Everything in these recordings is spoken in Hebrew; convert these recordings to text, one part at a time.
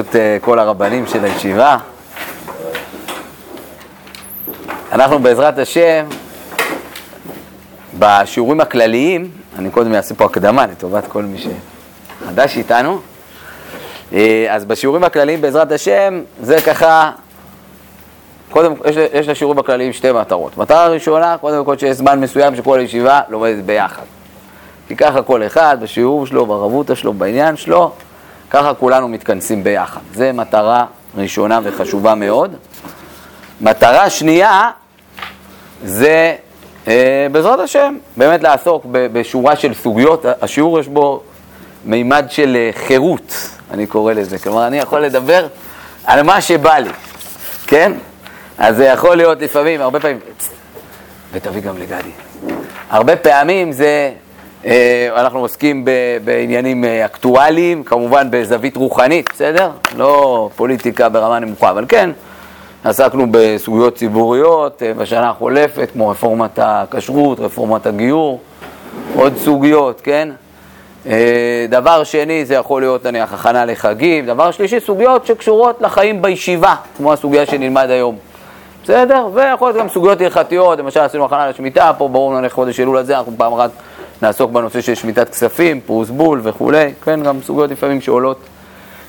ברשות אה, כל הרבנים של הישיבה. אנחנו בעזרת השם, בשיעורים הכלליים, אני קודם אעשה פה הקדמה לטובת כל מי שחדש איתנו, אה, אז בשיעורים הכלליים בעזרת השם, זה ככה, קודם, יש, יש לשיעורים הכלליים שתי מטרות. מטרה ראשונה, קודם כל שיש זמן מסוים שכל הישיבה לומדת ביחד. כי ככה כל אחד בשיעור שלו, ברבותא שלו, בעניין שלו, ככה כולנו מתכנסים ביחד. זו מטרה ראשונה וחשובה מאוד. מטרה שנייה זה אה, בעזרת השם, באמת לעסוק בשורה של סוגיות. השיעור יש בו מימד של אה, חירות, אני קורא לזה. כלומר, אני יכול לדבר על מה שבא לי, כן? אז זה יכול להיות לפעמים, הרבה פעמים, ותביא גם לגדי. הרבה פעמים זה אנחנו עוסקים בעניינים אה, אקטואליים, כמובן בזווית רוחנית, בסדר? לא פוליטיקה ברמה נמוכה, אבל כן, עסקנו בסוגיות ציבוריות אה, בשנה החולפת, כמו רפורמת הכשרות, רפורמת הגיור, עוד סוגיות, כן? דבר שני, זה יכול להיות נניח הכנה לחגים. דבר שלישי, סוגיות שקשורות לחיים בישיבה, כמו הסוגיה שנלמד היום. בסדר? ויכול להיות גם סוגיות הלכתיות, למשל עשינו הכנה לשמיטה, פה ברור לנו חודש אלול הזה, אנחנו פעם אחת נעסוק בנושא של שמיטת כספים, פרוס בול וכולי, כן, גם סוגיות לפעמים שעולות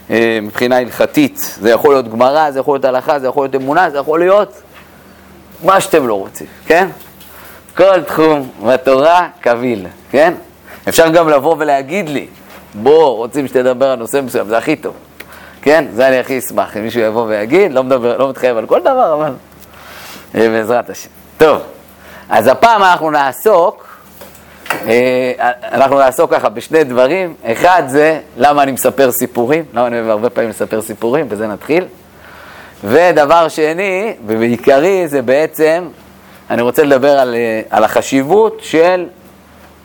אה, מבחינה הלכתית. זה יכול להיות גמרא, זה יכול להיות הלכה, זה יכול להיות אמונה, זה יכול להיות מה שאתם לא רוצים, כן? כל תחום בתורה קביל, כן? אפשר גם לבוא ולהגיד לי, בוא, רוצים שתדבר על נושא מסוים, זה הכי טוב, כן? זה אני הכי אשמח, אם מישהו יבוא ויגיד, לא מדבר, לא מתחייב על כל דבר, אבל אה, בעזרת השם. טוב, אז הפעם אנחנו נעסוק אנחנו נעסוק ככה בשני דברים. אחד זה למה אני מספר סיפורים, למה אני אוהב הרבה פעמים לספר סיפורים, בזה נתחיל. ודבר שני, ובעיקרי, זה בעצם, אני רוצה לדבר על, אה, על החשיבות של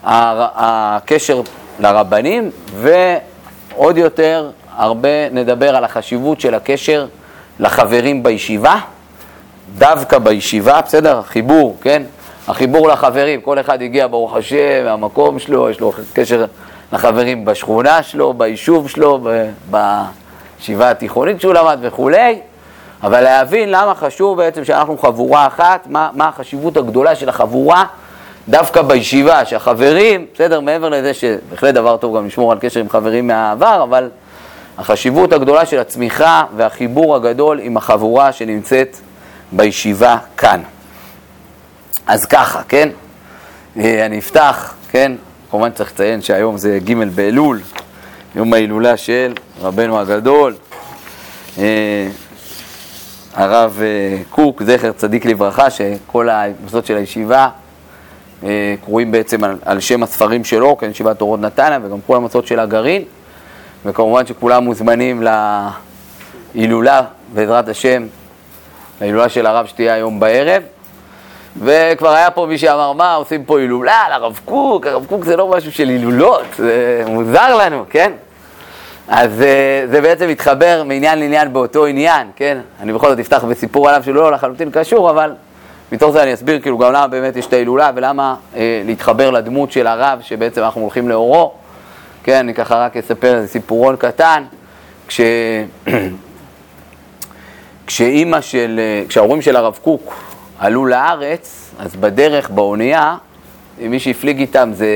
הקשר לרבנים, ועוד יותר, הרבה נדבר על החשיבות של הקשר לחברים בישיבה, דווקא בישיבה, בסדר? חיבור, כן? החיבור לחברים, כל אחד הגיע ברוך השם מהמקום שלו, יש לו קשר לחברים בשכונה שלו, ביישוב שלו, בישיבה התיכונית שהוא למד וכולי, אבל להבין למה חשוב בעצם שאנחנו חבורה אחת, מה, מה החשיבות הגדולה של החבורה דווקא בישיבה, שהחברים, בסדר, מעבר לזה שבהחלט דבר טוב גם לשמור על קשר עם חברים מהעבר, אבל החשיבות הגדולה של הצמיחה והחיבור הגדול עם החבורה שנמצאת בישיבה כאן. אז ככה, כן? אה, אני אפתח, כן? כמובן צריך לציין שהיום זה ג' באלול, יום ההילולה של רבנו הגדול, אה, הרב אה, קוק, זכר צדיק לברכה, שכל המוסדות של הישיבה קרויים בעצם על, על שם הספרים שלו, כן, ישיבת אורות נתניה, וגם כל המוסדות של הגרעין, וכמובן שכולם מוזמנים להילולה, בעזרת השם, להילולה של הרב שתהיה היום בערב. וכבר היה פה מי שאמר, מה, עושים פה הילולה על הרב קוק, הרב קוק זה לא משהו של הילולות, זה מוזר לנו, כן? אז אה, זה בעצם מתחבר מעניין לעניין באותו עניין, כן? אני בכל זאת אפתח בסיפור עליו שלא לחלוטין קשור, אבל מתוך זה אני אסביר כאילו גם למה באמת יש את ההילולה ולמה אה, להתחבר לדמות של הרב שבעצם אנחנו הולכים לאורו. כן, אני ככה רק אספר איזה סיפורון קטן. כש... כשאימא של, אה, כשההורים של הרב קוק עלו לארץ, אז בדרך, באונייה, מי שהפליג איתם זה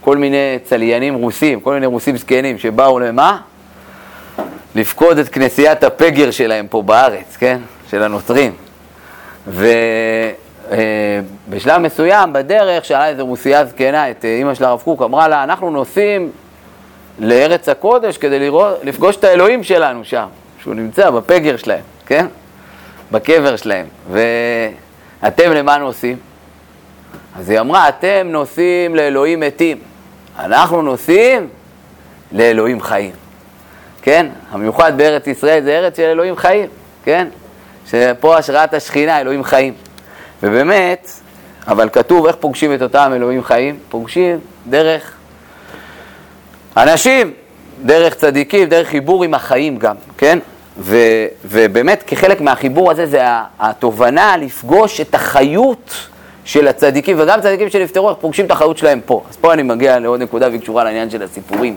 כל מיני צליינים רוסים, כל מיני רוסים זקנים שבאו למה? לפקוד את כנסיית הפגר שלהם פה בארץ, כן? של הנוצרים. ובשלב אה, מסוים, בדרך, שאלה איזו רוסייה זקנה את אימא של הרב קוק, אמרה לה, אנחנו נוסעים לארץ הקודש כדי לראות, לפגוש את האלוהים שלנו שם, שהוא נמצא בפגר שלהם, כן? בקבר שלהם. ואתם למה נוסעים? אז היא אמרה, אתם נוסעים לאלוהים מתים, אנחנו נוסעים לאלוהים חיים. כן? המיוחד בארץ ישראל זה ארץ של אלוהים חיים, כן? שפה השראת השכינה, אלוהים חיים. ובאמת, אבל כתוב איך פוגשים את אותם אלוהים חיים? פוגשים דרך אנשים, דרך צדיקים, דרך חיבור עם החיים גם, כן? ו, ובאמת כחלק מהחיבור הזה זה התובנה לפגוש את החיות של הצדיקים, וגם צדיקים שנפטרו, איך פוגשים את החיות שלהם פה. אז פה אני מגיע לעוד נקודה והיא קשורה לעניין של הסיפורים.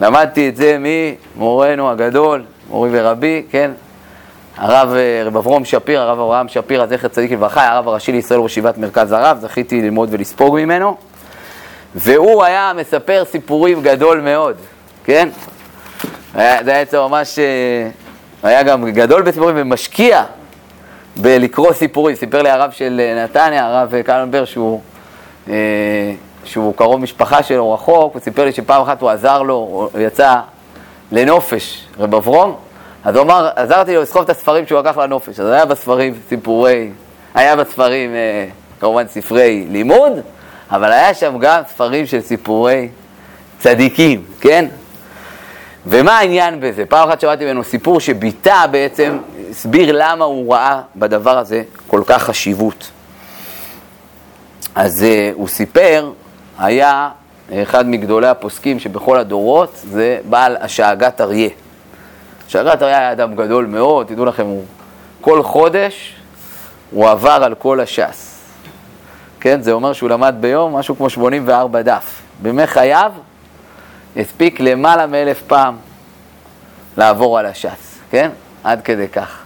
למדתי את זה ממורנו הגדול, מורי ורבי, כן? הרב אה, רב אברום שפיר, הרב אברהם שפיר, זכר צדיק לברכה, הרב הראשי לישראל ראש ישיבת מרכז הרב, זכיתי ללמוד ולספוג ממנו. והוא היה מספר סיפורים גדול מאוד, כן? היה, זה היה אצלו ממש, אה, היה גם גדול בסיפורים ומשקיע בלקרוא סיפורים. סיפר לי הרב של אה, נתניה, הרב קלנבר, שהוא, שהוא קרוב משפחה שלו רחוק, הוא סיפר לי שפעם אחת הוא עזר לו, הוא יצא לנופש, רב אברום, אז הוא אמר, עזרתי לו לסחוב את הספרים שהוא לקח לנופש. אז היה בספרים סיפורי, היה בספרים אה, כמובן ספרי לימוד, אבל היה שם גם ספרים של סיפורי צדיקים, כן? ומה העניין בזה? פעם אחת שמעתי ממנו סיפור שביטא בעצם, הסביר למה הוא ראה בדבר הזה כל כך חשיבות. אז uh, הוא סיפר, היה אחד מגדולי הפוסקים שבכל הדורות, זה בעל השאגת אריה. שרת היה אדם גדול מאוד, תדעו לכם, הוא כל חודש הוא עבר על כל הש"ס. כן, זה אומר שהוא למד ביום משהו כמו 84 דף. בימי חייו הספיק למעלה מאלף פעם לעבור על הש"ס, כן? עד כדי כך.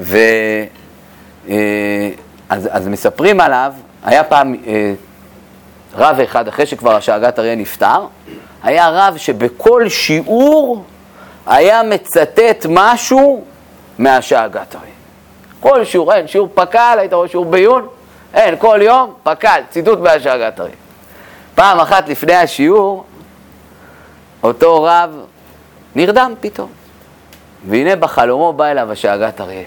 ו... אה, אז, אז מספרים עליו, היה פעם אה, רב אחד, אחרי שכבר השאגת אריה נפטר, היה רב שבכל שיעור היה מצטט משהו מהשאגת הרי. כל שיעור, אין, שיעור פק"ל, היית רואה שיעור בעיון, אין, כל יום פק"ל, ציטוט מהשאגת הרי. פעם אחת לפני השיעור, אותו רב נרדם פתאום. והנה בחלומו בא אליו השאגת אריה.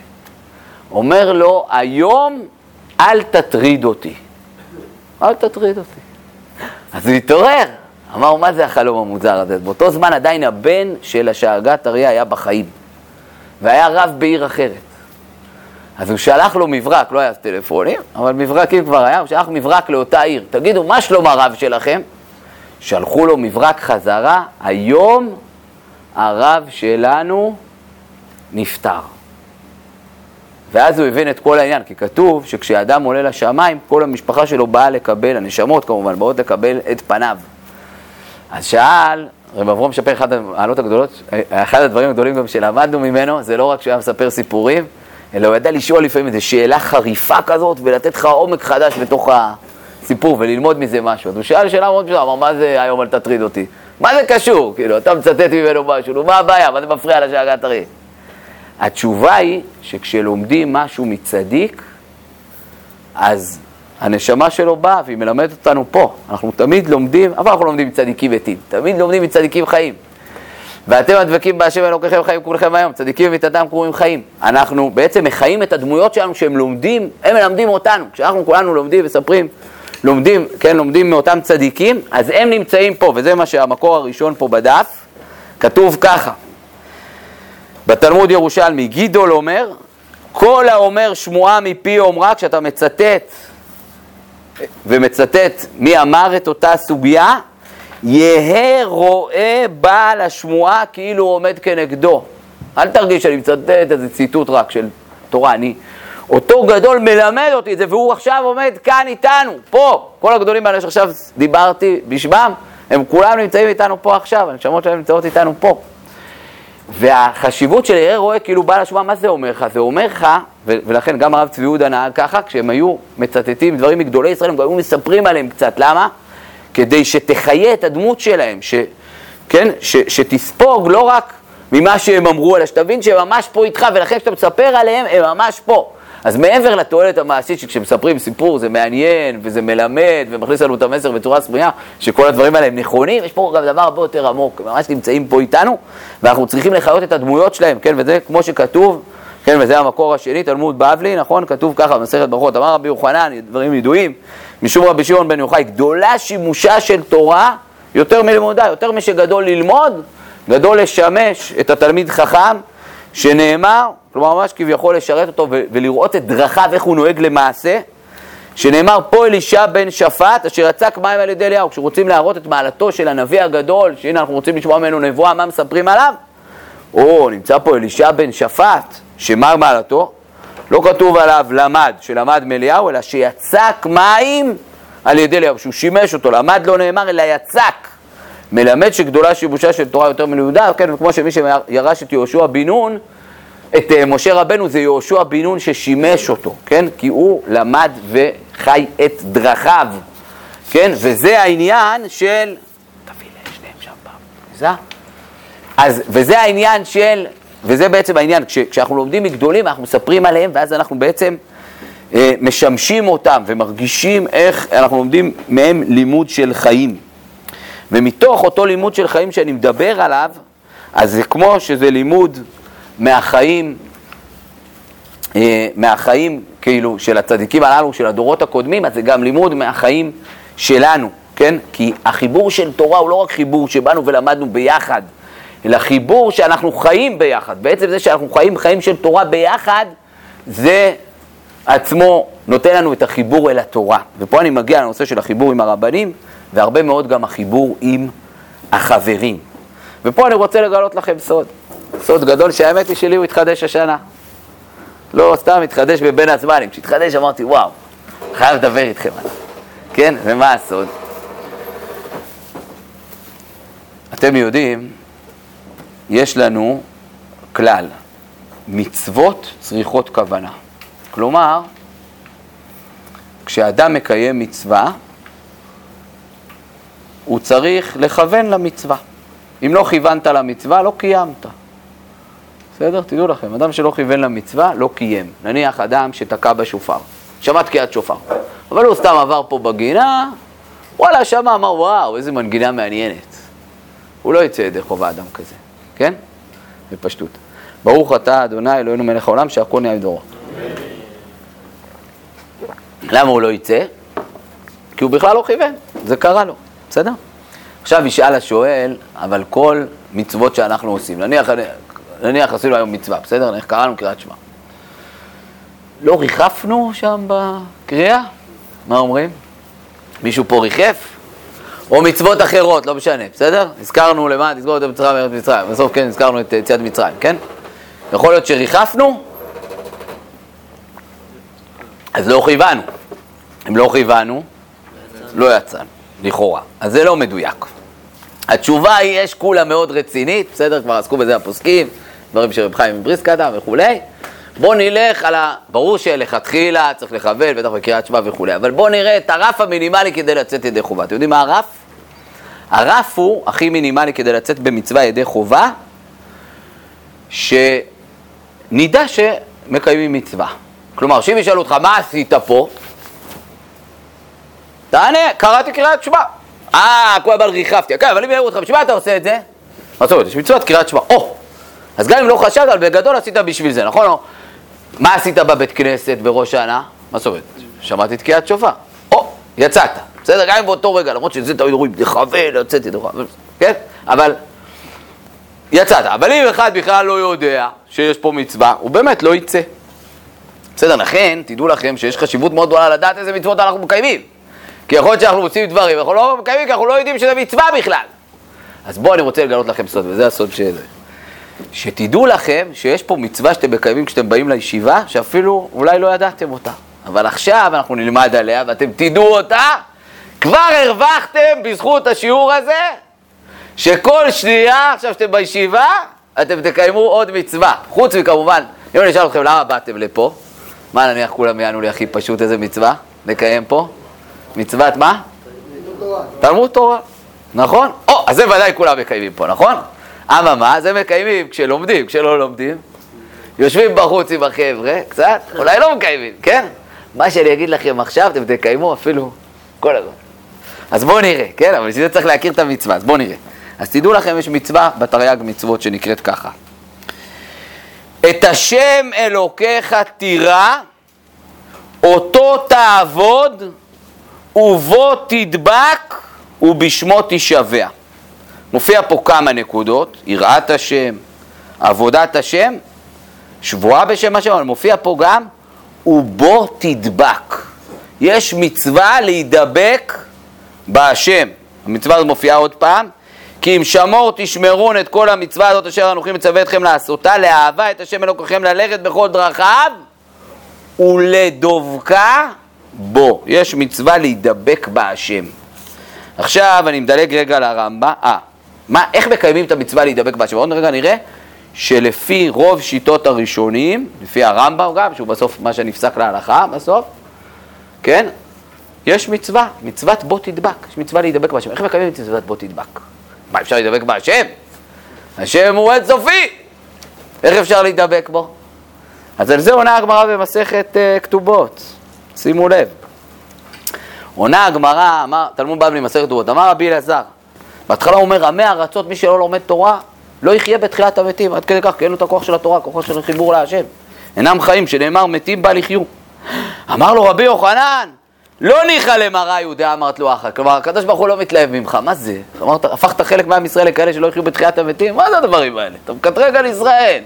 אומר לו, היום אל תטריד אותי. אל תטריד אותי. אז הוא התעורר, אמר, מה זה החלום המוזר הזה? באותו זמן עדיין הבן של השאגת אריה היה בחיים, והיה רב בעיר אחרת. אז הוא שלח לו מברק, לא היה טלפונים, אבל מברקים כבר היה, הוא שלח מברק לאותה עיר. תגידו, מה שלום הרב שלכם? שלחו לו מברק חזרה, היום הרב שלנו נפטר. ואז הוא הבין את כל העניין, כי כתוב שכשאדם עולה לשמיים, כל המשפחה שלו באה לקבל, הנשמות כמובן, באות לקבל את פניו. אז שאל, רב אברום מספר אחד המעלות הגדולות, אחד הדברים הגדולים גם שלמדנו ממנו, זה לא רק שהוא היה מספר סיפורים, אלא הוא ידע לשאול לפעמים איזו שאלה חריפה כזאת ולתת לך עומק חדש בתוך הסיפור וללמוד מזה משהו. אז הוא שאל שאלה מאוד פשוטה, אמר, מה זה היום אל תטריד אותי? מה זה קשור? כאילו, אתה מצטט ממנו משהו, נו, מה הבעיה? מה זה מפריע לשאגת הרי? התשובה היא שכשלומדים משהו מצדיק, אז הנשמה שלו באה והיא מלמדת אותנו פה. אנחנו תמיד לומדים, אבל אנחנו לומדים מצדיקים מתים, תמיד לומדים מצדיקים חיים. ואתם הדבקים בהשם אלוקיכם חיים כולכם היום, צדיקים ומיתתם קרויים חיים. אנחנו בעצם מחיים את הדמויות שלנו שהם לומדים, הם מלמדים אותנו. כשאנחנו כולנו לומדים ומספרים, לומדים, כן, לומדים מאותם צדיקים, אז הם נמצאים פה, וזה מה שהמקור הראשון פה בדף, כתוב ככה, בתלמוד ירושלמי, גידול אומר, כל האומר שמועה מפי אומרה, כשאתה מצטט ומצטט מי אמר את אותה סוגיה, יהא רואה בעל השמועה כאילו הוא עומד כנגדו. אל תרגיש שאני מצטט איזה ציטוט רק של תורה, אני... אותו גדול מלמד אותי את זה, והוא עכשיו עומד כאן איתנו, פה. כל הגדולים האלה שעכשיו דיברתי בשמם, הם כולם נמצאים איתנו פה עכשיו, הנשמות שלהם נמצאות איתנו פה. והחשיבות של יראה רואה כאילו בעל השמועה, מה זה אומר לך? זה אומר לך, ולכן גם הרב צבי יהודה נהג ככה, כשהם היו מצטטים דברים מגדולי ישראל, הם גם היו מספרים עליהם קצת. למה? כדי שתחיה את הדמות שלהם, ש, כן? ש, שתספוג לא רק ממה שהם אמרו, אלא שתבין שהם ממש פה איתך, ולכן כשאתה מספר עליהם, הם ממש פה. אז מעבר לתועלת המעשית שכשמספרים סיפור זה מעניין וזה מלמד ומכניס לנו את המסר בצורה סמויה שכל הדברים האלה הם נכונים, יש פה גם דבר הרבה יותר עמוק, ממש נמצאים פה איתנו ואנחנו צריכים לחיות את הדמויות שלהם, כן, וזה כמו שכתוב, כן, וזה המקור השני, תלמוד בבלי, נכון, כתוב ככה במסכת ברכות, אמר רבי יוחנן, דברים ידועים, משום רבי שמעון בן יוחאי, גדולה שימושה של תורה יותר מלימודה, יותר משגדול ללמוד, גדול לשמש את התלמיד חכם, שנאמר, כלומר ממש כביכול לשרת אותו ולראות את דרכיו, איך הוא נוהג למעשה, שנאמר פה אלישע בן שפט, אשר יצק מים על ידי אליהו, כשרוצים להראות את מעלתו של הנביא הגדול, שהנה אנחנו רוצים לשמוע ממנו נבואה, מה מספרים עליו? או, נמצא פה אלישע בן שפט, שמה מעלתו? לא כתוב עליו למד, שלמד מאליהו, אלא שיצק מים על ידי אליהו, שהוא שימש אותו, למד לא נאמר, אלא יצק. מלמד שגדולה שיבושה של תורה יותר מלימודה, כן, וכמו שמי שירש את יהושע בן נון, את uh, משה רבנו זה יהושע בן נון ששימש אותו, כן? כי הוא למד וחי את דרכיו, כן? וזה העניין של... תביא לשניהם שם פעם. אז, וזה העניין של... וזה בעצם העניין, כש, כשאנחנו לומדים מגדולים, אנחנו מספרים עליהם, ואז אנחנו בעצם אה, משמשים אותם ומרגישים איך אנחנו לומדים מהם לימוד של חיים. ומתוך אותו לימוד של חיים שאני מדבר עליו, אז זה כמו שזה לימוד מהחיים, אה, מהחיים כאילו של הצדיקים הללו, של הדורות הקודמים, אז זה גם לימוד מהחיים שלנו, כן? כי החיבור של תורה הוא לא רק חיבור שבאנו ולמדנו ביחד, אלא חיבור שאנחנו חיים ביחד. בעצם זה שאנחנו חיים חיים של תורה ביחד, זה עצמו נותן לנו את החיבור אל התורה. ופה אני מגיע לנושא של החיבור עם הרבנים, והרבה מאוד גם החיבור עם החברים. ופה אני רוצה לגלות לכם סוד. סוד גדול שהאמת היא שלי הוא התחדש השנה. לא סתם התחדש בבין הזמנים. כשהתחדש אמרתי, וואו, חייב לדבר איתכם עליו. כן? ומה הסוד? אתם יודעים, יש לנו כלל, מצוות צריכות כוונה. כלומר, כשאדם מקיים מצווה, הוא צריך לכוון למצווה. אם לא כיוונת למצווה, לא קיימת. בסדר? תדעו לכם, אדם שלא כיוון למצווה, לא קיים. נניח אדם שתקע בשופר, שמע תקיעת שופר, אבל הוא סתם עבר פה בגינה, וואלה, שמע, אמר, וואו, איזה מנגינה מעניינת. הוא לא יצא ידי חובה אדם כזה, כן? בפשטות. ברוך אתה, אדוני, אלוהינו מלך העולם, שהכל נהיה דורו. למה הוא לא יצא? כי הוא בכלל לא כיוון, זה קרה לו, בסדר? עכשיו ישאל השואל, אבל כל מצוות שאנחנו עושים, נניח, נניח עשינו היום מצווה, בסדר? נניח קראנו קריאת שמע. לא ריחפנו שם בקריאה? מה אומרים? מישהו פה ריחף? או מצוות אחרות, לא משנה, בסדר? הזכרנו למען תזכור את מצרים וארץ מצרים, בסוף כן, הזכרנו את יציאת מצרים, כן? יכול להיות שריחפנו? אז לא חייבנו. אם לא חייבנו, לא יצאנו, לכאורה. אז זה לא מדויק. התשובה היא, יש כולה מאוד רצינית, בסדר? כבר עסקו בזה הפוסקים, דברים של רב חיים מבריסק אדם וכולי. בואו נלך על ה... ברור שלכתחילה צריך לכוון, בטח בקריאת שמע וכולי, אבל בואו נראה את הרף המינימלי כדי לצאת ידי חובה. אתם יודעים מה הרף? הרף הוא הכי מינימלי כדי לצאת במצווה ידי חובה, שנדע שמקיימים מצווה. כלומר, שאם ישאלו אותך, מה עשית פה? תענה, קראתי קריאת שמע. אה, כל הבעל ריחפתי. כן, אבל אם יראו אותך, בשביל מה אתה עושה את זה? מה זאת אומרת? יש מצוות קריאת שמע. או! אז גם אם לא חשבת, אבל בגדול עשית בשביל זה, נכון? מה עשית בבית כנסת בראש השנה? מה זאת אומרת? שמעתי תקיעת שופר. או, יצאת. בסדר? גם אם באותו רגע, למרות שזה תמיד רואים, לכוון, יצאתי, כן? אבל יצאת. אבל אם אחד בכלל לא יודע שיש פה מצווה, הוא באמת לא יצא. בסדר, לכן, תדעו לכם שיש חשיבות מאוד גדולה לדעת איזה מצוות אנחנו מקיימים. כי יכול להיות שאנחנו עושים דברים, אנחנו לא מקיימים, כי אנחנו לא יודעים שזה מצווה בכלל. אז בואו אני רוצה לגלות לכם סוד, וזה הסוד של זה. שתדעו לכם שיש פה מצווה שאתם מקיימים כשאתם באים לישיבה, שאפילו אולי לא ידעתם אותה. אבל עכשיו אנחנו נלמד עליה ואתם תדעו אותה, כבר הרווחתם בזכות השיעור הזה, שכל שנייה עכשיו שאתם בישיבה, אתם תקיימו עוד מצווה. חוץ מכמובן, אם אני אשאל אתכם למה באתם לפה, מה נניח כולם יענו לי הכי פשוט איזה מצווה לקיים פה? מצוות מה? תלמוד תורה. נכון? או, אז זה ודאי כולם מקיימים פה, נכון? אממה, זה מקיימים כשלומדים, כשלא לומדים. יושבים בחוץ עם החבר'ה, קצת, אולי לא מקיימים, כן? מה שאני אגיד לכם עכשיו, אתם תקיימו אפילו כל הזמן. אז בואו נראה, כן? אבל בשביל זה צריך להכיר את המצווה, אז בואו נראה. אז תדעו לכם, יש מצווה בתרי"ג מצוות שנקראת ככה. את השם אלוקיך תירא, אותו תעבוד, ובו תדבק, ובשמו תשבע. מופיע פה כמה נקודות, יראת השם, עבודת השם, שבועה בשם השם, אבל מופיע פה גם, ובו תדבק. יש מצווה להידבק בהשם. המצווה הזאת מופיעה עוד פעם, כי אם שמור תשמרון את כל המצווה הזאת אשר אנוכי מצווה אתכם לעשותה, לאהבה את השם אלוקיכם ללכת בכל דרכיו ולדבקה בו. יש מצווה להידבק בהשם. עכשיו אני מדלג רגע לרמב"ם. אה, מה, איך מקיימים את המצווה להידבק בהשם? עוד רגע נראה שלפי רוב שיטות הראשונים, לפי הרמב"ם גם, שהוא בסוף מה שנפסק להלכה בסוף, כן? יש מצווה, מצוות בוא תדבק, יש מצווה להידבק בהשם. איך מקיימים את מצוות בוא תדבק? מה, אפשר להידבק בהשם? השם הוא אינסופי! איך אפשר להידבק בו? אז על זה עונה הגמרא במסכת uh, כתובות, שימו לב. עונה הגמרא, תלמוד בבלי מסכת כתובות, אמר רבי אלעזר, בהתחלה הוא אומר, עמי ארצות, מי שלא לומד תורה, לא יחיה בתחילת המתים, עד כדי כך, כי אין לו את הכוח של התורה, כוחו של חיבור להשם. אינם חיים, שנאמר, מתים בל יחיו. אמר לו רבי יוחנן, לא ניחא למראה יהודה אמרת לו אחא. כלומר, הקדוש ברוך הוא לא מתלהב ממך, מה זה? אמרת, הפכת חלק מעם ישראל לכאלה שלא יחיו בתחיית המתים? מה זה הדברים האלה? אתה מקטרג על ישראל.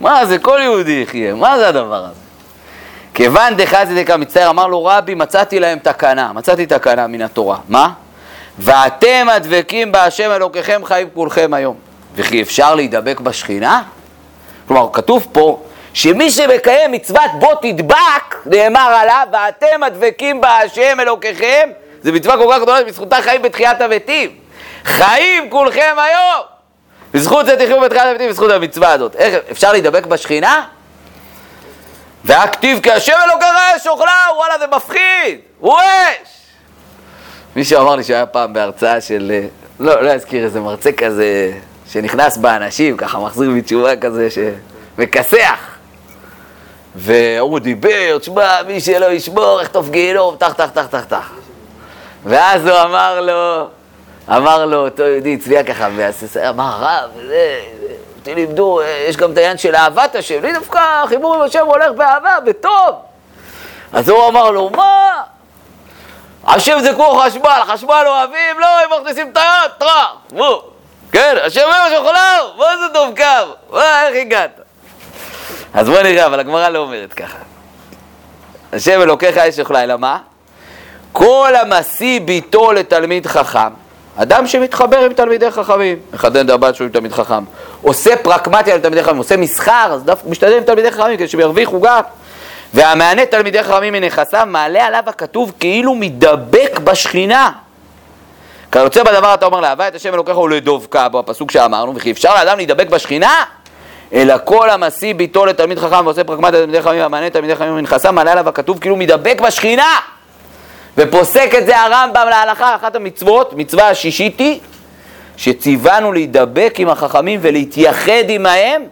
מה זה, כל יהודי יחיה, מה זה הדבר הזה? כיוון דחזי דקה מצטער, אמר לו רבי, מצאתי להם תקנה, מצאתי תקנה מן התורה. מה? ואתם הדבקים בהשם אלוקיכם חיים כולכם היום. וכי אפשר להידבק בשכינה? כלומר, כתוב פה שמי שמקיים מצוות בוא תדבק, נאמר עליו, ואתם הדבקים בהשם אלוקיכם, זה מצווה כל כך גדולה שבזכותה חיים בתחיית המתים. חיים כולכם היום! בזכות זה תחיו בתחיית המתים, בזכות המצווה הזאת. איך, אפשר להידבק בשכינה? והכתיב כי השם אלוקיך אש אוכלה, וואלה זה מפחיד, הוא אש! מישהו אמר לי שהיה פעם בהרצאה של, אה, לא, לא אזכיר איזה מרצה כזה, שנכנס באנשים, ככה מחזיר בתשובה כזה, שמכסח. והוא דיבר, תשמע, מי שלא ישמור, יכתוב גיהנום, טח, טח, טח, טח, טח. ואז הוא אמר לו, אמר לו, אותו יהודי הצביע ככה אמר רב, זה, אותי לימדו, יש גם את העניין של אהבת השם, לי דווקא חיבור עם השם הולך באהבה, בטוב. אז הוא אמר לו, מה? השם זה כמו חשמל, חשמל אוהבים, לא, הם מכניסים את היד, טראח, בוא. כן, השם אמר שחולר, מה זה טוב קו? מה, איך הגעת? אז בוא נראה, אבל הגמרא לא אומרת ככה. השם אלוקיך יש אוכלה, אלא מה? כל המשיא ביתו לתלמיד חכם, אדם שמתחבר עם תלמידי חכמים, מחדד הבת שהוא עם תלמיד חכם, עושה פרקמטיה לתלמידי חכמים, עושה מסחר, אז דווקא משתדל עם תלמידי חכמים כדי שהם ירוויחו גם. והמענה תלמידי חכמים מנכסיו, מעלה עליו הכתוב כאילו מדבק בשכינה. כיוצא בדבר אתה אומר להווה את השם אלוקיך ולדבקה בו, הפסוק שאמרנו, וכי אפשר לאדם להידבק בשכינה? אלא כל המשיא ביתו לתלמיד חכם ועושה פרקמטיה לתלמידי חכמים והמענה תלמידי חכמים מנכסיו, מעלה עליו הכתוב כאילו מדבק בשכינה. ופוסק את זה הרמב"ם להלכה, אחת המצוות, מצווה השישית היא שציוונו להידבק עם החכמים ולהתייחד עמהם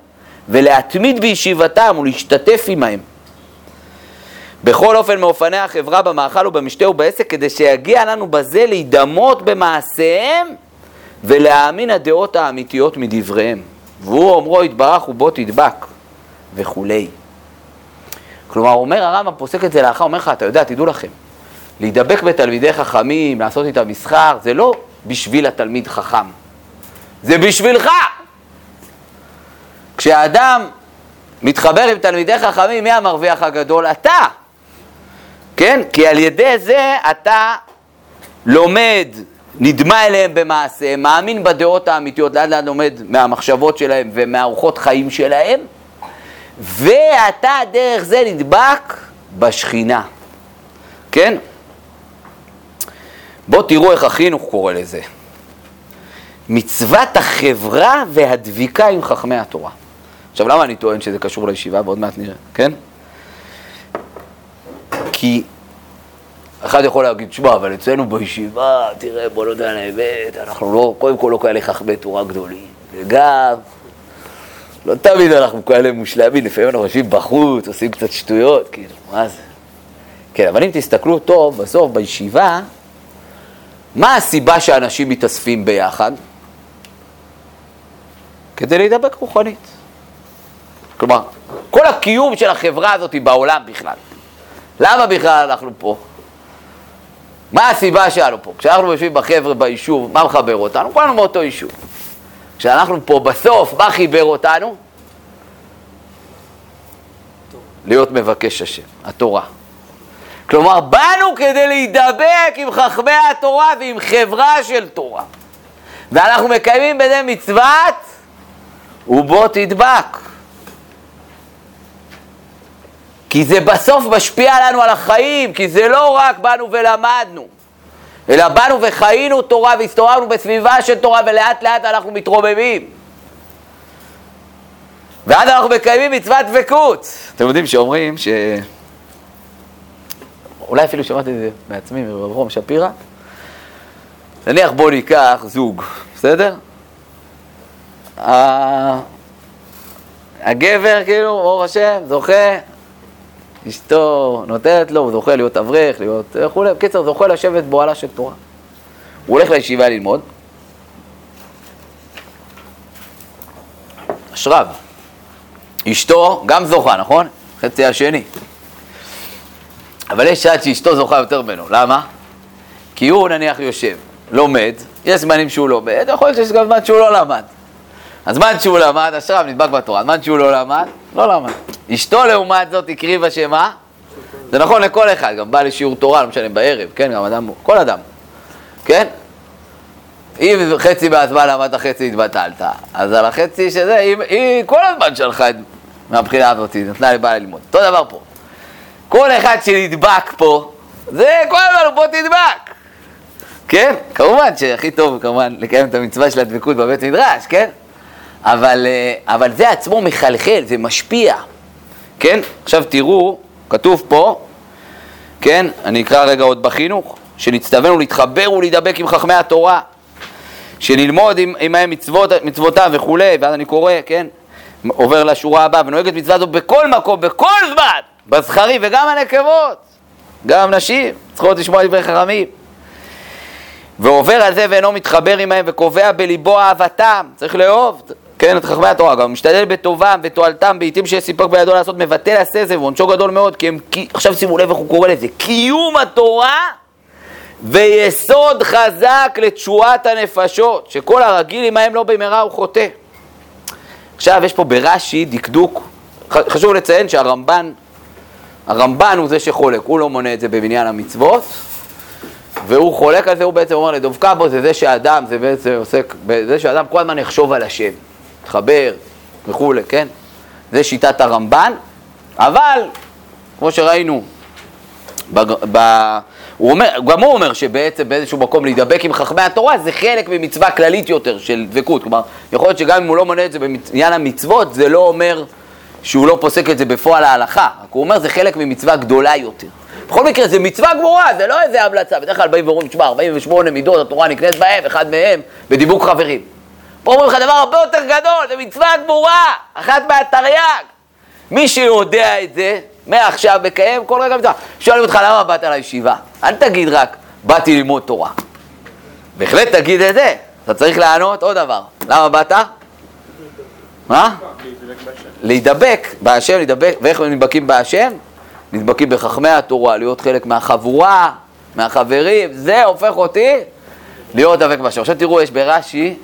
ולהתמיד בישיבתם ולהשתתף עמהם. בכל אופן מאופני החברה במאכל ובמשתה ובעסק כדי שיגיע לנו בזה להידמות במעשיהם ולהאמין הדעות האמיתיות מדבריהם. והוא אומרו יתברך ובו תדבק וכולי. כלומר, אומר הרמב"ם, פוסק את זה לאחר, אומר לך, אתה יודע, תדעו לכם, להידבק בתלמידי חכמים, לעשות איתם מסחר, זה לא בשביל התלמיד חכם, זה בשבילך. כשאדם מתחבר עם תלמידי חכמים, מי המרוויח הגדול? אתה. כן? כי על ידי זה אתה לומד, נדמה אליהם במעשה, מאמין בדעות האמיתיות, לאט לאט לומד מהמחשבות שלהם ומהאורחות חיים שלהם, ואתה דרך זה נדבק בשכינה. כן? בואו תראו איך החינוך קורא לזה. מצוות החברה והדביקה עם חכמי התורה. עכשיו, למה אני טוען שזה קשור לישיבה? ועוד מעט נראה, כן? כי אחד יכול להגיד, שמע, אבל אצלנו בישיבה, תראה, בוא נודע על האמת, אנחנו לא, קודם כל לא כאלה חכמי תורה גדולים. וגם, לא תמיד אנחנו כאלה מושלמים, לפעמים אנחנו יושבים בחוץ, עושים קצת שטויות, כאילו, מה זה? כן, אבל אם תסתכלו טוב, בסוף בישיבה, מה הסיבה שאנשים מתאספים ביחד? כדי להידבק רוחנית. כלומר, כל הקיום של החברה הזאת בעולם בכלל. למה בכלל אנחנו פה? מה הסיבה שלנו פה? כשאנחנו יושבים בחבר'ה ביישוב, מה מחבר אותנו? כולנו מאותו יישוב. כשאנחנו פה בסוף, מה חיבר אותנו? להיות מבקש השם, התורה. כלומר, באנו כדי להידבק עם חכמי התורה ועם חברה של תורה. ואנחנו מקיימים בזה מצוות, ובו תדבק. כי זה בסוף משפיע לנו על החיים, כי זה לא רק באנו ולמדנו. אלא באנו וחיינו תורה והסתובבנו בסביבה של תורה ולאט לאט אנחנו מתרוממים. ואז אנחנו מקיימים מצוות דבקות. אתם יודעים שאומרים ש... אולי אפילו שמעתי את זה מעצמי, מרב רום שפירא. נניח בוא ניקח זוג, בסדר? הגבר, כאילו, ברוך השם, זוכה, אשתו נותנת לו, הוא זוכה להיות אברך, להיות וכולי, בקיצר, זוכה לשבת באוהלה של תורה. הוא הולך לישיבה ללמוד. אשריו. אשתו גם זוכה, נכון? חצי השני. אבל יש שעת שאשתו זוכה יותר ממנו, למה? כי הוא נניח יושב, לומד, יש זמנים שהוא לומד, יכול להיות שיש גם זמן שהוא לא למד. הזמן שהוא למד, אשריו נדבק בתורה, הזמן שהוא לא למד, לא למד. אשתו לעומת זאת הקריבה שמה? זה נכון לכל אחד, גם בא לשיעור תורה, לא משנה, בערב, כן, גם אדם, כל אדם, כן? אם חצי מהזמן למדת חצי התבטלת, אז על החצי שזה, היא, היא כל הזמן שלחה את, מהבחינה הזאת, נתנה לבעיה ללמוד. אותו דבר פה. כל אחד שנדבק פה, זה כל הזמן, בוא תדבק. כן? כמובן שהכי טוב, כמובן, לקיים את המצווה של הדבקות בבית מדרש, כן? אבל, אה, אבל זה עצמו מחלחל, זה משפיע. כן? עכשיו תראו, כתוב פה, כן? אני אקרא רגע עוד בחינוך, שנצטווינו להתחבר ולהידבק עם חכמי התורה, שנלמוד עמהם מצוות, מצוותיו וכולי, ואז אני קורא, כן? עובר לשורה הבאה, ונוהג את מצווה זו בכל מקום, בכל זמן, בזכרים וגם הנקבות, גם נשים צריכות לשמוע דברי חכמים. ועובר על זה ואינו מתחבר עמהם וקובע בליבו אהבתם, צריך לאהוב, כן, את חכמי התורה, גם משתדל בטובם ותועלתם בעיתים שיש סיפוק בידו לעשות, מבטל עשה זה ועונשו גדול מאוד, כי הם, עכשיו שימו לב איך הוא קורא לזה, קיום התורה ויסוד חזק לתשועת הנפשות, שכל הרגיל עמהם לא במהרה הוא חוטא. עכשיו יש פה ברש"י דקדוק, חשוב לציין שהרמב"ן, הרמב"ן הוא זה שחולק, הוא לא מונה את זה במניין המצוות, והוא חולק על זה, הוא בעצם אומר לדבקה בו, זה זה שאדם, זה בעצם עוסק, זה שאדם כל הזמן יחשוב על השם. מתחבר וכולי, כן? זה שיטת הרמב"ן, אבל כמו שראינו, בג... ב... הוא אומר, גם הוא אומר שבעצם באיזשהו מקום להידבק עם חכמי התורה זה חלק ממצווה כללית יותר של דבקות. כלומר, יכול להיות שגם אם הוא לא מונה את זה בעניין המצוות, זה לא אומר שהוא לא פוסק את זה בפועל ההלכה. רק הוא אומר זה חלק ממצווה גדולה יותר. בכל מקרה, זה מצווה גמורה, זה לא איזה המלצה. בדרך כלל באים ואומרים, תשמע, 48 מידות, התורה נקנית בהם, אחד מהם בדיבוק חברים. פה אומרים לך דבר הרבה יותר גדול, זה מצווה גמורה, אחת מהתרי"ג. מי שיודע את זה, מעכשיו מקיים כל רגע מצווה. שואלים אותך למה באת לישיבה? אל תגיד רק, באתי ללמוד תורה. בהחלט תגיד את זה. אתה צריך לענות עוד דבר. למה באת? מה? להידבק בהשם, להידבק, ואיך נדבקים בהשם? נדבקים בחכמי התורה, להיות חלק מהחבורה, מהחברים, זה הופך אותי להיות דבק בהשם. עכשיו תראו, יש ברש"י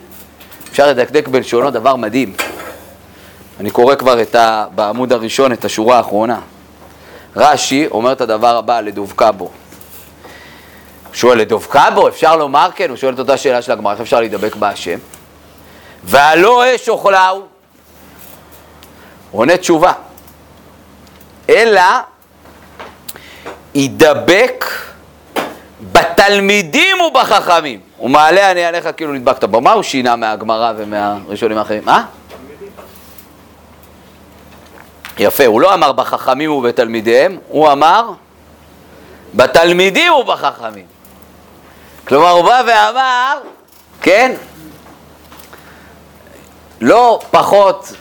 אפשר לדקדק בלשונו דבר מדהים. אני קורא כבר את ה, בעמוד הראשון את השורה האחרונה. רש"י אומר את הדבר הבא לדובקה בו. שואל לדובקה בו, אפשר לומר כן? הוא שואל את אותה שאלה של הגמרא, איך אפשר להידבק בהשם? והלא אש אוכלהו, הוא עונה תשובה. אלא ידבק בתלמידים ובחכמים. הוא מעלה אני עליך כאילו נדבקת בו. מה הוא שינה מהגמרא ומהראשונים האחרים? מה? יפה, הוא לא אמר בחכמים ובתלמידיהם, הוא אמר בתלמידים ובחכמים. כלומר, הוא בא ואמר, כן, לא פחות,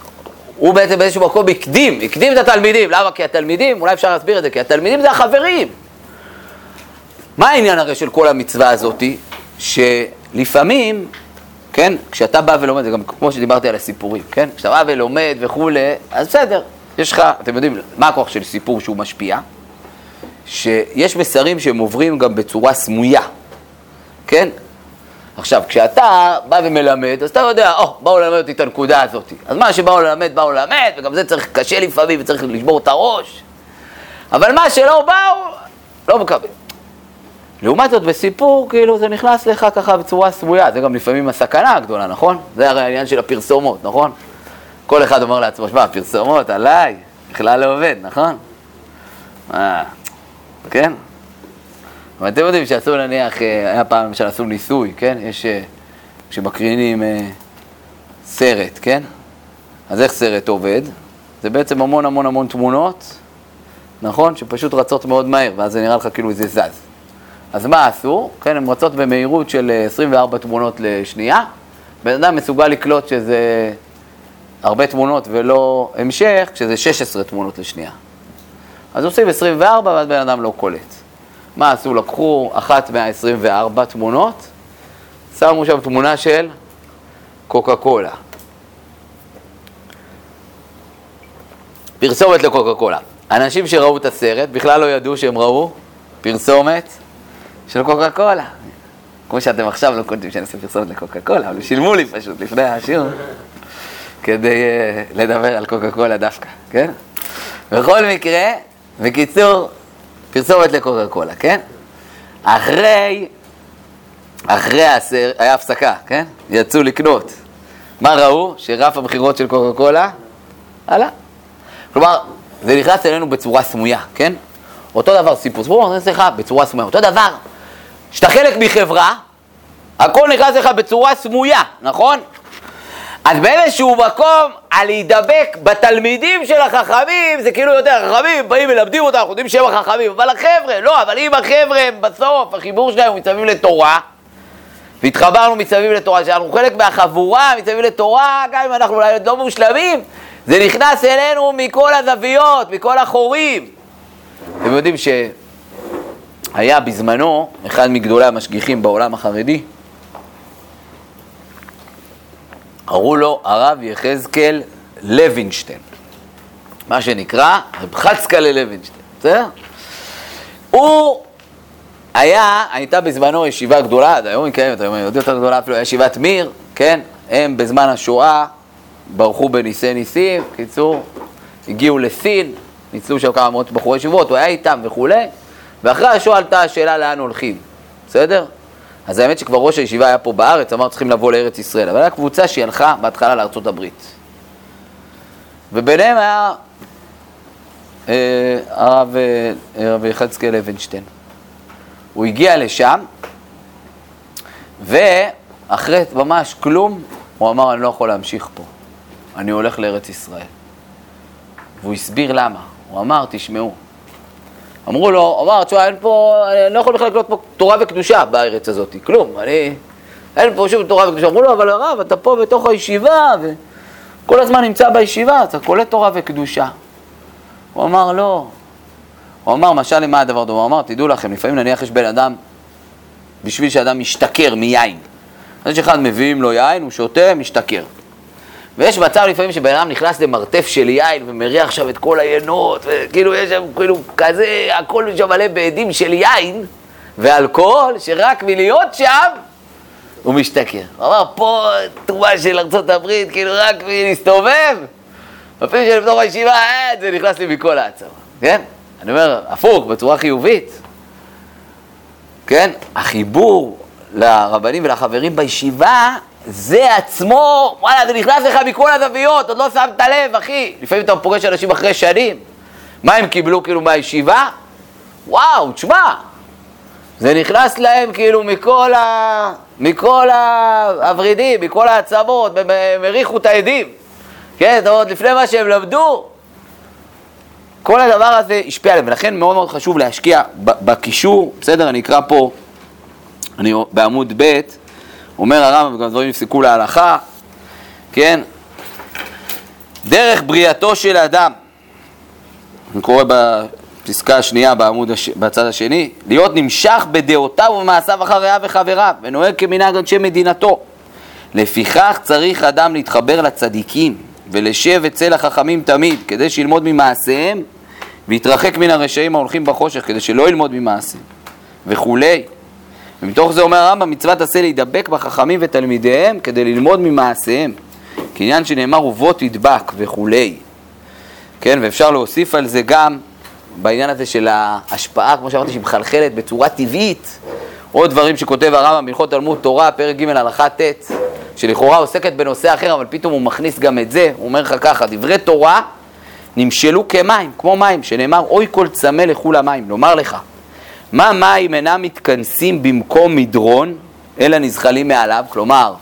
הוא בעצם באיזשהו מקום הקדים, הקדים את התלמידים. למה? כי התלמידים, אולי אפשר להסביר את זה, כי התלמידים זה החברים. מה העניין הרי של כל המצווה הזאתי? שלפעמים, כן, כשאתה בא ולומד, זה גם כמו שדיברתי על הסיפורים, כן? כשאתה בא ולומד וכולי, אז בסדר, יש לך, אתם יודעים, מה הכוח של סיפור שהוא משפיע? שיש מסרים שהם עוברים גם בצורה סמויה, כן? עכשיו, כשאתה בא ומלמד, אז אתה יודע, או, oh, באו ללמד אותי את הנקודה הזאת. אז מה שבאו ללמד, באו ללמד, וגם זה צריך, קשה לפעמים, וצריך לשבור את הראש. אבל מה שלא באו, לא מקבל. לעומת זאת, בסיפור, כאילו, זה נכנס לך ככה בצורה סמויה, זה גם לפעמים הסכנה הגדולה, נכון? זה הרי העניין של הפרסומות, נכון? כל אחד אומר לעצמו, שמע, פרסומות עליי, בכלל לא עובד, נכון? מה, כן? אבל אתם יודעים שעשו נניח, אה, היה פעם למשל עשו ניסוי, כן? יש, אה, כשמקרינים אה, סרט, כן? אז איך סרט עובד? זה בעצם המון המון המון תמונות, נכון? שפשוט רצות מאוד מהר, ואז זה נראה לך כאילו זה זז. אז מה עשו? כן, הן רצות במהירות של 24 תמונות לשנייה. בן אדם מסוגל לקלוט שזה הרבה תמונות ולא המשך, כשזה 16 תמונות לשנייה. אז עושים 24 ואז בן אדם לא קולט. מה עשו? לקחו אחת מה-24 תמונות, שמו שם תמונה של קוקה קולה. פרסומת לקוקה קולה. אנשים שראו את הסרט בכלל לא ידעו שהם ראו פרסומת של קוקה קולה. כמו שאתם עכשיו לא קולטים שאני עושה פרסומת לקוקה קולה, אבל שילמו לי פשוט לפני השיעור כדי uh, לדבר על קוקה קולה דווקא, כן? בכל מקרה, בקיצור, פרסומת לקוקה קולה, כן? אחרי, אחרי הסר, היה הפסקה, כן? יצאו לקנות. מה ראו? שרף המכירות של קוקה קולה עלה. כלומר, זה נכנס אלינו בצורה סמויה, כן? אותו דבר סיפור, סיפור לך בצורה סמויה. אותו דבר, כשאתה חלק מחברה, הכל נכנס לך בצורה סמויה, נכון? אז באיזשהו מקום, על להידבק בתלמידים של החכמים, זה כאילו יותר, החכמים באים מלמדים אותם, אנחנו יודעים שהם החכמים, אבל החבר'ה, לא, אבל אם החבר'ה הם בסוף, החיבור שלהם הוא מסביב לתורה, והתחברנו מסביב לתורה, שאנחנו חלק מהחבורה מסביב לתורה, גם אם אנחנו אולי לא מושלמים, זה נכנס אלינו מכל הזוויות, מכל החורים. אתם יודעים שהיה בזמנו אחד מגדולי המשגיחים בעולם החרדי, קראו לו הרב יחזקאל לוינשטיין, מה שנקרא רב חצקלה לוינשטיין, בסדר? הוא היה, הייתה בזמנו ישיבה גדולה, עד היום היא קיימת, היום היא עוד יותר גדולה אפילו, ישיבת מיר, כן? הם בזמן השואה ברחו בניסי ניסים, קיצור, הגיעו לסין, ניצלו שם כמה מאות בחורי ישיבות, הוא היה איתם וכולי, ואחרי השואה עלתה השאלה לאן הולכים, בסדר? אז האמת שכבר ראש הישיבה היה פה בארץ, אמר צריכים לבוא לארץ ישראל, אבל הייתה קבוצה שהיא הלכה בהתחלה לארצות הברית. וביניהם היה אה, אה, הרב יחזקאל אבנשטיין. הוא הגיע לשם, ואחרי ממש כלום, הוא אמר, אני לא יכול להמשיך פה, אני הולך לארץ ישראל. והוא הסביר למה. הוא אמר, תשמעו, אמרו לו, אמר, תשמע, אין פה, אני לא יכול בכלל לקלוט פה תורה וקדושה בארץ הזאת, כלום, אני, אין פה שום תורה וקדושה. אמרו לו, אבל הרב, אתה פה בתוך הישיבה, וכל הזמן נמצא בישיבה, אתה קולט תורה וקדושה. הוא אמר, לא. הוא אמר, משל למה הדבר דומה? הוא אמר, תדעו לכם, לפעמים נניח יש בן אדם, בשביל שאדם משתכר מיין. אז יש אחד מביאים לו יין, הוא שותה, משתכר. ויש מצב לפעמים שבן אדם נכנס למרתף של יין ומריח שם את כל היינות, וכאילו יש שם כאילו כזה, הכל שם מלא בעדים של יין ואלכוהול, שרק מלהיות שם הוא משתכר. הוא אמר, פה תרומה של ארה"ב, כאילו רק מלהסתובב, אפילו שלפתור הישיבה, אה, זה נכנס לי מכל העצמה, כן? אני אומר, הפוך, בצורה חיובית, כן? החיבור לרבנים ולחברים בישיבה זה עצמו, וואלה, זה נכנס לך מכל הזוויות, עוד לא שמת לב, אחי. לפעמים אתה פוגש אנשים אחרי שנים. מה הם קיבלו כאילו מהישיבה? וואו, תשמע, זה נכנס להם כאילו מכל, ה... מכל הוורידים, מכל העצמות, הם הריחו את העדים. כן, זאת אומרת, לפני מה שהם למדו, כל הדבר הזה השפיע עליהם, ולכן מאוד מאוד חשוב להשקיע בקישור, בסדר? אני אקרא פה, אני בעמוד ב', אומר הרמב"ם, וגם דברים נפסקו להלכה, כן? דרך בריאתו של אדם, אני קורא בפסקה השנייה בעמוד הש... בצד השני, להיות נמשך בדעותיו ובמעשיו אחריו וחבריו, ונוהג כמנהג אנשי מדינתו. לפיכך צריך אדם להתחבר לצדיקים ולשב אצל החכמים תמיד, כדי שילמוד ממעשיהם ויתרחק מן הרשעים ההולכים בחושך, כדי שלא ילמוד ממעשיהם וכולי. ומתוך זה אומר הרמב"ם, מצוות עשה להידבק בחכמים ותלמידיהם כדי ללמוד ממעשיהם. כעניין שנאמר ובוא תדבק וכולי. כן, ואפשר להוסיף על זה גם בעניין הזה של ההשפעה, כמו שאמרתי, שהיא מחלחלת בצורה טבעית. עוד דברים שכותב הרמב"ם בהלכות תלמוד תורה, פרק ג' הלכה ט', שלכאורה עוסקת בנושא אחר, אבל פתאום הוא מכניס גם את זה, הוא אומר לך ככה, דברי תורה נמשלו כמים, כמו מים, שנאמר אוי כל צמא לכו למים, לומר לך, מה מים אינם מתכנסים במקום מדרון, אלא נזחלים מעליו? כלומר,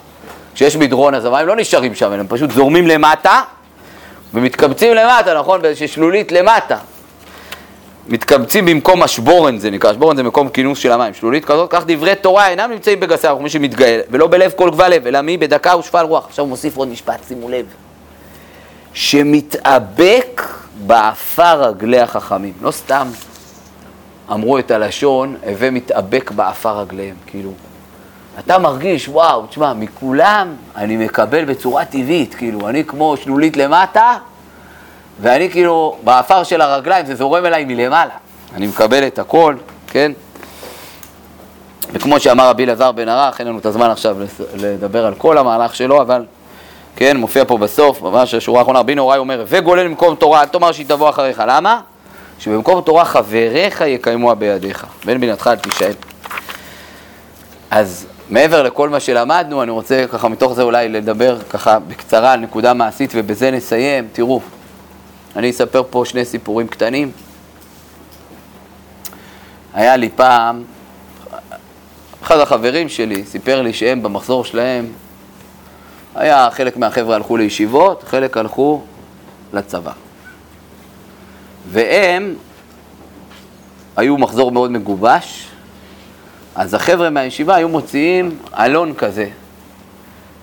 כשיש מדרון אז המים לא נשארים שם, הם פשוט זורמים למטה ומתקבצים למטה, נכון? באיזושהי שלולית למטה. מתקבצים במקום השבורן זה נקרא, השבורן זה מקום כינוס של המים, שלולית כזאת, כך דברי תורה אינם נמצאים בגסי הרוח, מי שמתגאל, ולא בלב כל גבה לב, אלא בדכא ושפל רוח. עכשיו הוא מוסיף עוד משפט, שימו לב. שמתאבק באפר רגלי החכמים. לא סתם אמרו את הלשון, הווי מתאבק באפר רגליהם, כאילו. אתה מרגיש, וואו, תשמע, מכולם אני מקבל בצורה טבעית, כאילו, אני כמו שלולית למטה, ואני כאילו, באפר של הרגליים, זה זורם אליי מלמעלה. אני מקבל את הכל, כן? וכמו שאמר רבי אלעזר בן ערך, אין לנו את הזמן עכשיו לדבר על כל המהלך שלו, אבל כן, מופיע פה בסוף, ממש השורה האחרונה, רבי נהוראי אומר, הוי גולה למקום תורה, אל תאמר שהיא תבוא אחריך. למה? שבמקום תורה שחבריך יקיימוה בידיך, ואל בינתך אל תישען. אז מעבר לכל מה שלמדנו, אני רוצה ככה מתוך זה אולי לדבר ככה בקצרה על נקודה מעשית ובזה נסיים. תראו, אני אספר פה שני סיפורים קטנים. היה לי פעם, אחד החברים שלי סיפר לי שהם במחזור שלהם, היה חלק מהחבר'ה הלכו לישיבות, חלק הלכו לצבא. והם היו מחזור מאוד מגובש, אז החבר'ה מהישיבה היו מוציאים אלון כזה,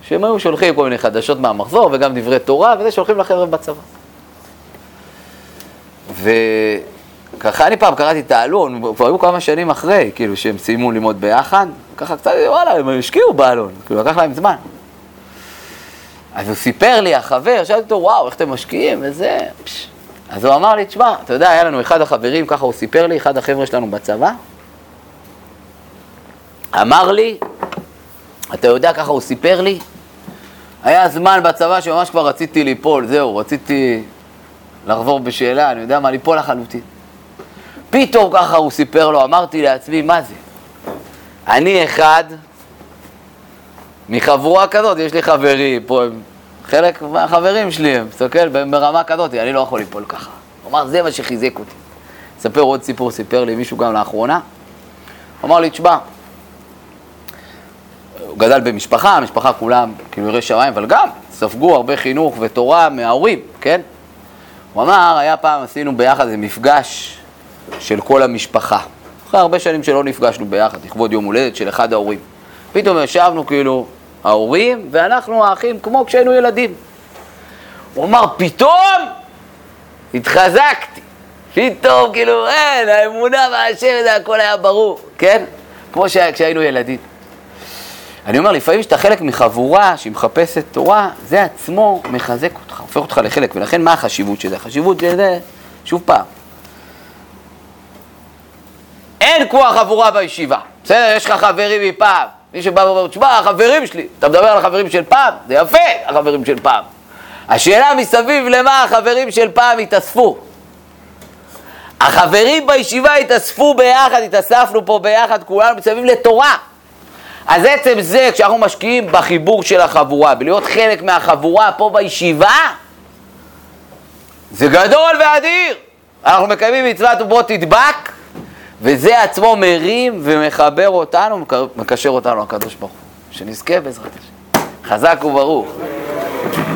שהם היו שולחים כל מיני חדשות מהמחזור וגם דברי תורה, וזה שולחים לחבר'ה בצבא. וככה אני פעם קראתי את האלון, כבר היו כמה שנים אחרי, כאילו שהם סיימו ללמוד ביחד, ככה קצת, וואלה, הם השקיעו באלון, כאילו לקח להם זמן. אז הוא סיפר לי, החבר, שאלתי אותו, וואו, איך אתם משקיעים וזה, פש. אז הוא אמר לי, תשמע, אתה יודע, היה לנו אחד החברים, ככה הוא סיפר לי, אחד החבר'ה שלנו בצבא, אמר לי, אתה יודע, ככה הוא סיפר לי, היה זמן בצבא שממש כבר רציתי ליפול, זהו, רציתי לחבור בשאלה, אני יודע מה, ליפול לחלוטין. פתאום ככה הוא סיפר לו, אמרתי לעצמי, מה זה? אני אחד מחבורה כזאת, יש לי חברים, פה הם חלק מהחברים שלי, הם מסתכל ברמה כזאת, אני לא יכול ליפול ככה. הוא אמר, זה מה שחיזק אותי. אספר עוד סיפור, סיפר לי מישהו גם לאחרונה. הוא אמר לי, תשמע, הוא גדל במשפחה, המשפחה כולם כאילו יראי שמיים, אבל גם ספגו הרבה חינוך ותורה מההורים, כן? הוא אמר, היה פעם, עשינו ביחד איזה מפגש של כל המשפחה. אחרי הרבה שנים שלא נפגשנו ביחד, לכבוד יום הולדת של אחד ההורים. פתאום ישבנו כאילו ההורים ואנחנו האחים כמו כשהיינו ילדים. הוא אמר, פתאום התחזקתי. פתאום, כאילו, אין, האמונה והשם, זה הכל היה ברור, כן? כמו כשהיינו ילדים. אני אומר, לפעמים כשאתה חלק מחבורה שהיא מחפשת תורה, זה עצמו מחזק אותך, הופך אותך לחלק, ולכן מה החשיבות של זה? החשיבות של זה, שוב פעם, אין כמו החבורה בישיבה, בסדר? יש לך חברים מפעם, מי שבא ואומר, תשמע, החברים שלי, אתה מדבר על החברים של פעם, זה יפה, החברים של פעם. השאלה מסביב למה החברים של פעם התאספו. החברים בישיבה התאספו ביחד, התאספנו פה ביחד, כולנו מסביב לתורה. אז עצם זה, כשאנחנו משקיעים בחיבור של החבורה, בלהיות חלק מהחבורה פה בישיבה, זה גדול ואדיר. אנחנו מקיימים מצוות ובוא תדבק, וזה עצמו מרים ומחבר אותנו, מקשר אותנו לקדוש ברוך הוא. שנזכה בעזרת השם. חזק וברוך.